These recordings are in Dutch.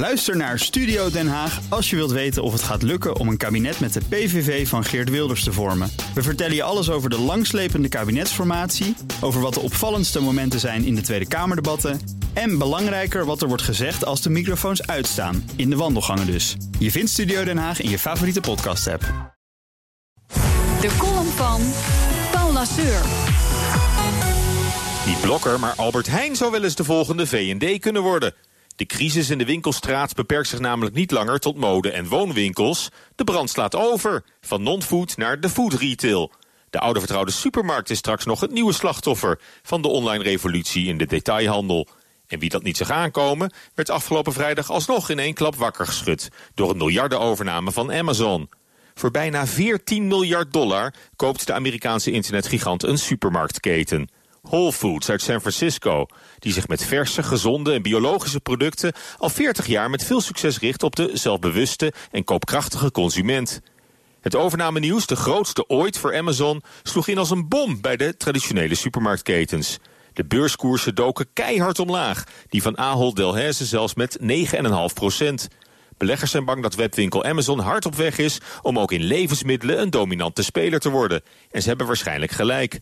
Luister naar Studio Den Haag als je wilt weten of het gaat lukken om een kabinet met de PVV van Geert Wilders te vormen. We vertellen je alles over de langslepende kabinetsformatie, over wat de opvallendste momenten zijn in de Tweede Kamerdebatten en belangrijker wat er wordt gezegd als de microfoons uitstaan, in de wandelgangen dus. Je vindt Studio Den Haag in je favoriete podcast-app. De column van Paul Lasseur. Niet Blokker, maar Albert Heijn zou wel eens de volgende V&D kunnen worden. De crisis in de winkelstraat beperkt zich namelijk niet langer tot mode- en woonwinkels. De brand slaat over, van non-food naar de food retail. De oude vertrouwde supermarkt is straks nog het nieuwe slachtoffer... van de online revolutie in de detailhandel. En wie dat niet zag aankomen, werd afgelopen vrijdag alsnog in één klap wakker geschud... door een miljardenovername van Amazon. Voor bijna 14 miljard dollar koopt de Amerikaanse internetgigant een supermarktketen... Whole Foods uit San Francisco, die zich met verse, gezonde en biologische producten al 40 jaar met veel succes richt op de zelfbewuste en koopkrachtige consument. Het overname-nieuws, de grootste ooit voor Amazon, sloeg in als een bom bij de traditionele supermarktketens. De beurskoersen doken keihard omlaag, die van Ahold Delhaize zelfs met 9,5 procent. Beleggers zijn bang dat webwinkel Amazon hard op weg is om ook in levensmiddelen een dominante speler te worden. En ze hebben waarschijnlijk gelijk.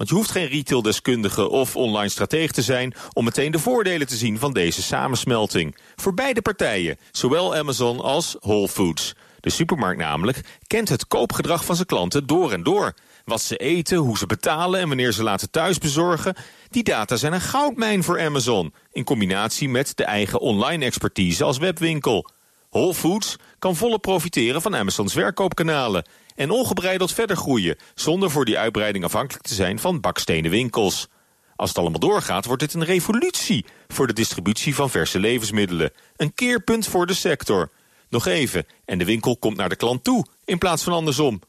Want je hoeft geen retaildeskundige of online stratege te zijn... om meteen de voordelen te zien van deze samensmelting. Voor beide partijen, zowel Amazon als Whole Foods. De supermarkt namelijk kent het koopgedrag van zijn klanten door en door. Wat ze eten, hoe ze betalen en wanneer ze laten thuisbezorgen... die data zijn een goudmijn voor Amazon... in combinatie met de eigen online expertise als webwinkel... Whole Foods kan volop profiteren van Amazons verkoopkanalen en ongebreideld verder groeien... zonder voor die uitbreiding afhankelijk te zijn van bakstenen winkels. Als het allemaal doorgaat, wordt dit een revolutie... voor de distributie van verse levensmiddelen. Een keerpunt voor de sector. Nog even, en de winkel komt naar de klant toe, in plaats van andersom.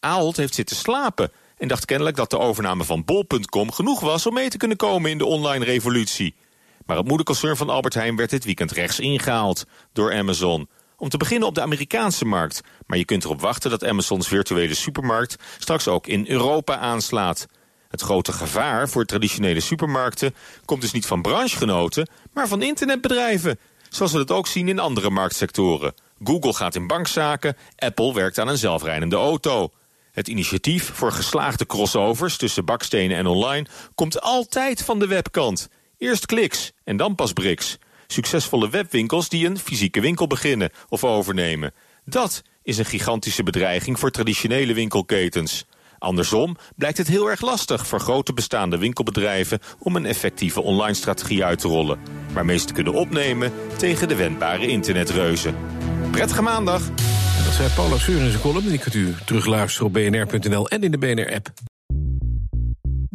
Ahold heeft zitten slapen en dacht kennelijk dat de overname van bol.com genoeg was... om mee te kunnen komen in de online revolutie. Maar het moederconcern van Albert Heijn werd dit weekend rechts ingehaald door Amazon om te beginnen op de Amerikaanse markt. Maar je kunt erop wachten dat Amazons virtuele supermarkt straks ook in Europa aanslaat. Het grote gevaar voor traditionele supermarkten komt dus niet van branchegenoten, maar van internetbedrijven. Zoals we dat ook zien in andere marktsectoren. Google gaat in bankzaken, Apple werkt aan een zelfrijdende auto. Het initiatief voor geslaagde crossovers tussen bakstenen en online komt altijd van de webkant. Eerst kliks en dan pas briks succesvolle webwinkels die een fysieke winkel beginnen of overnemen. Dat is een gigantische bedreiging voor traditionele winkelketens. Andersom blijkt het heel erg lastig voor grote bestaande winkelbedrijven om een effectieve online strategie uit te rollen, waarmee ze kunnen opnemen tegen de wendbare internetreuzen. Prettige maandag! dat zei Paula Seur in zijn column. Die kunt u terugluisteren op bnr.nl en in de BNR-app.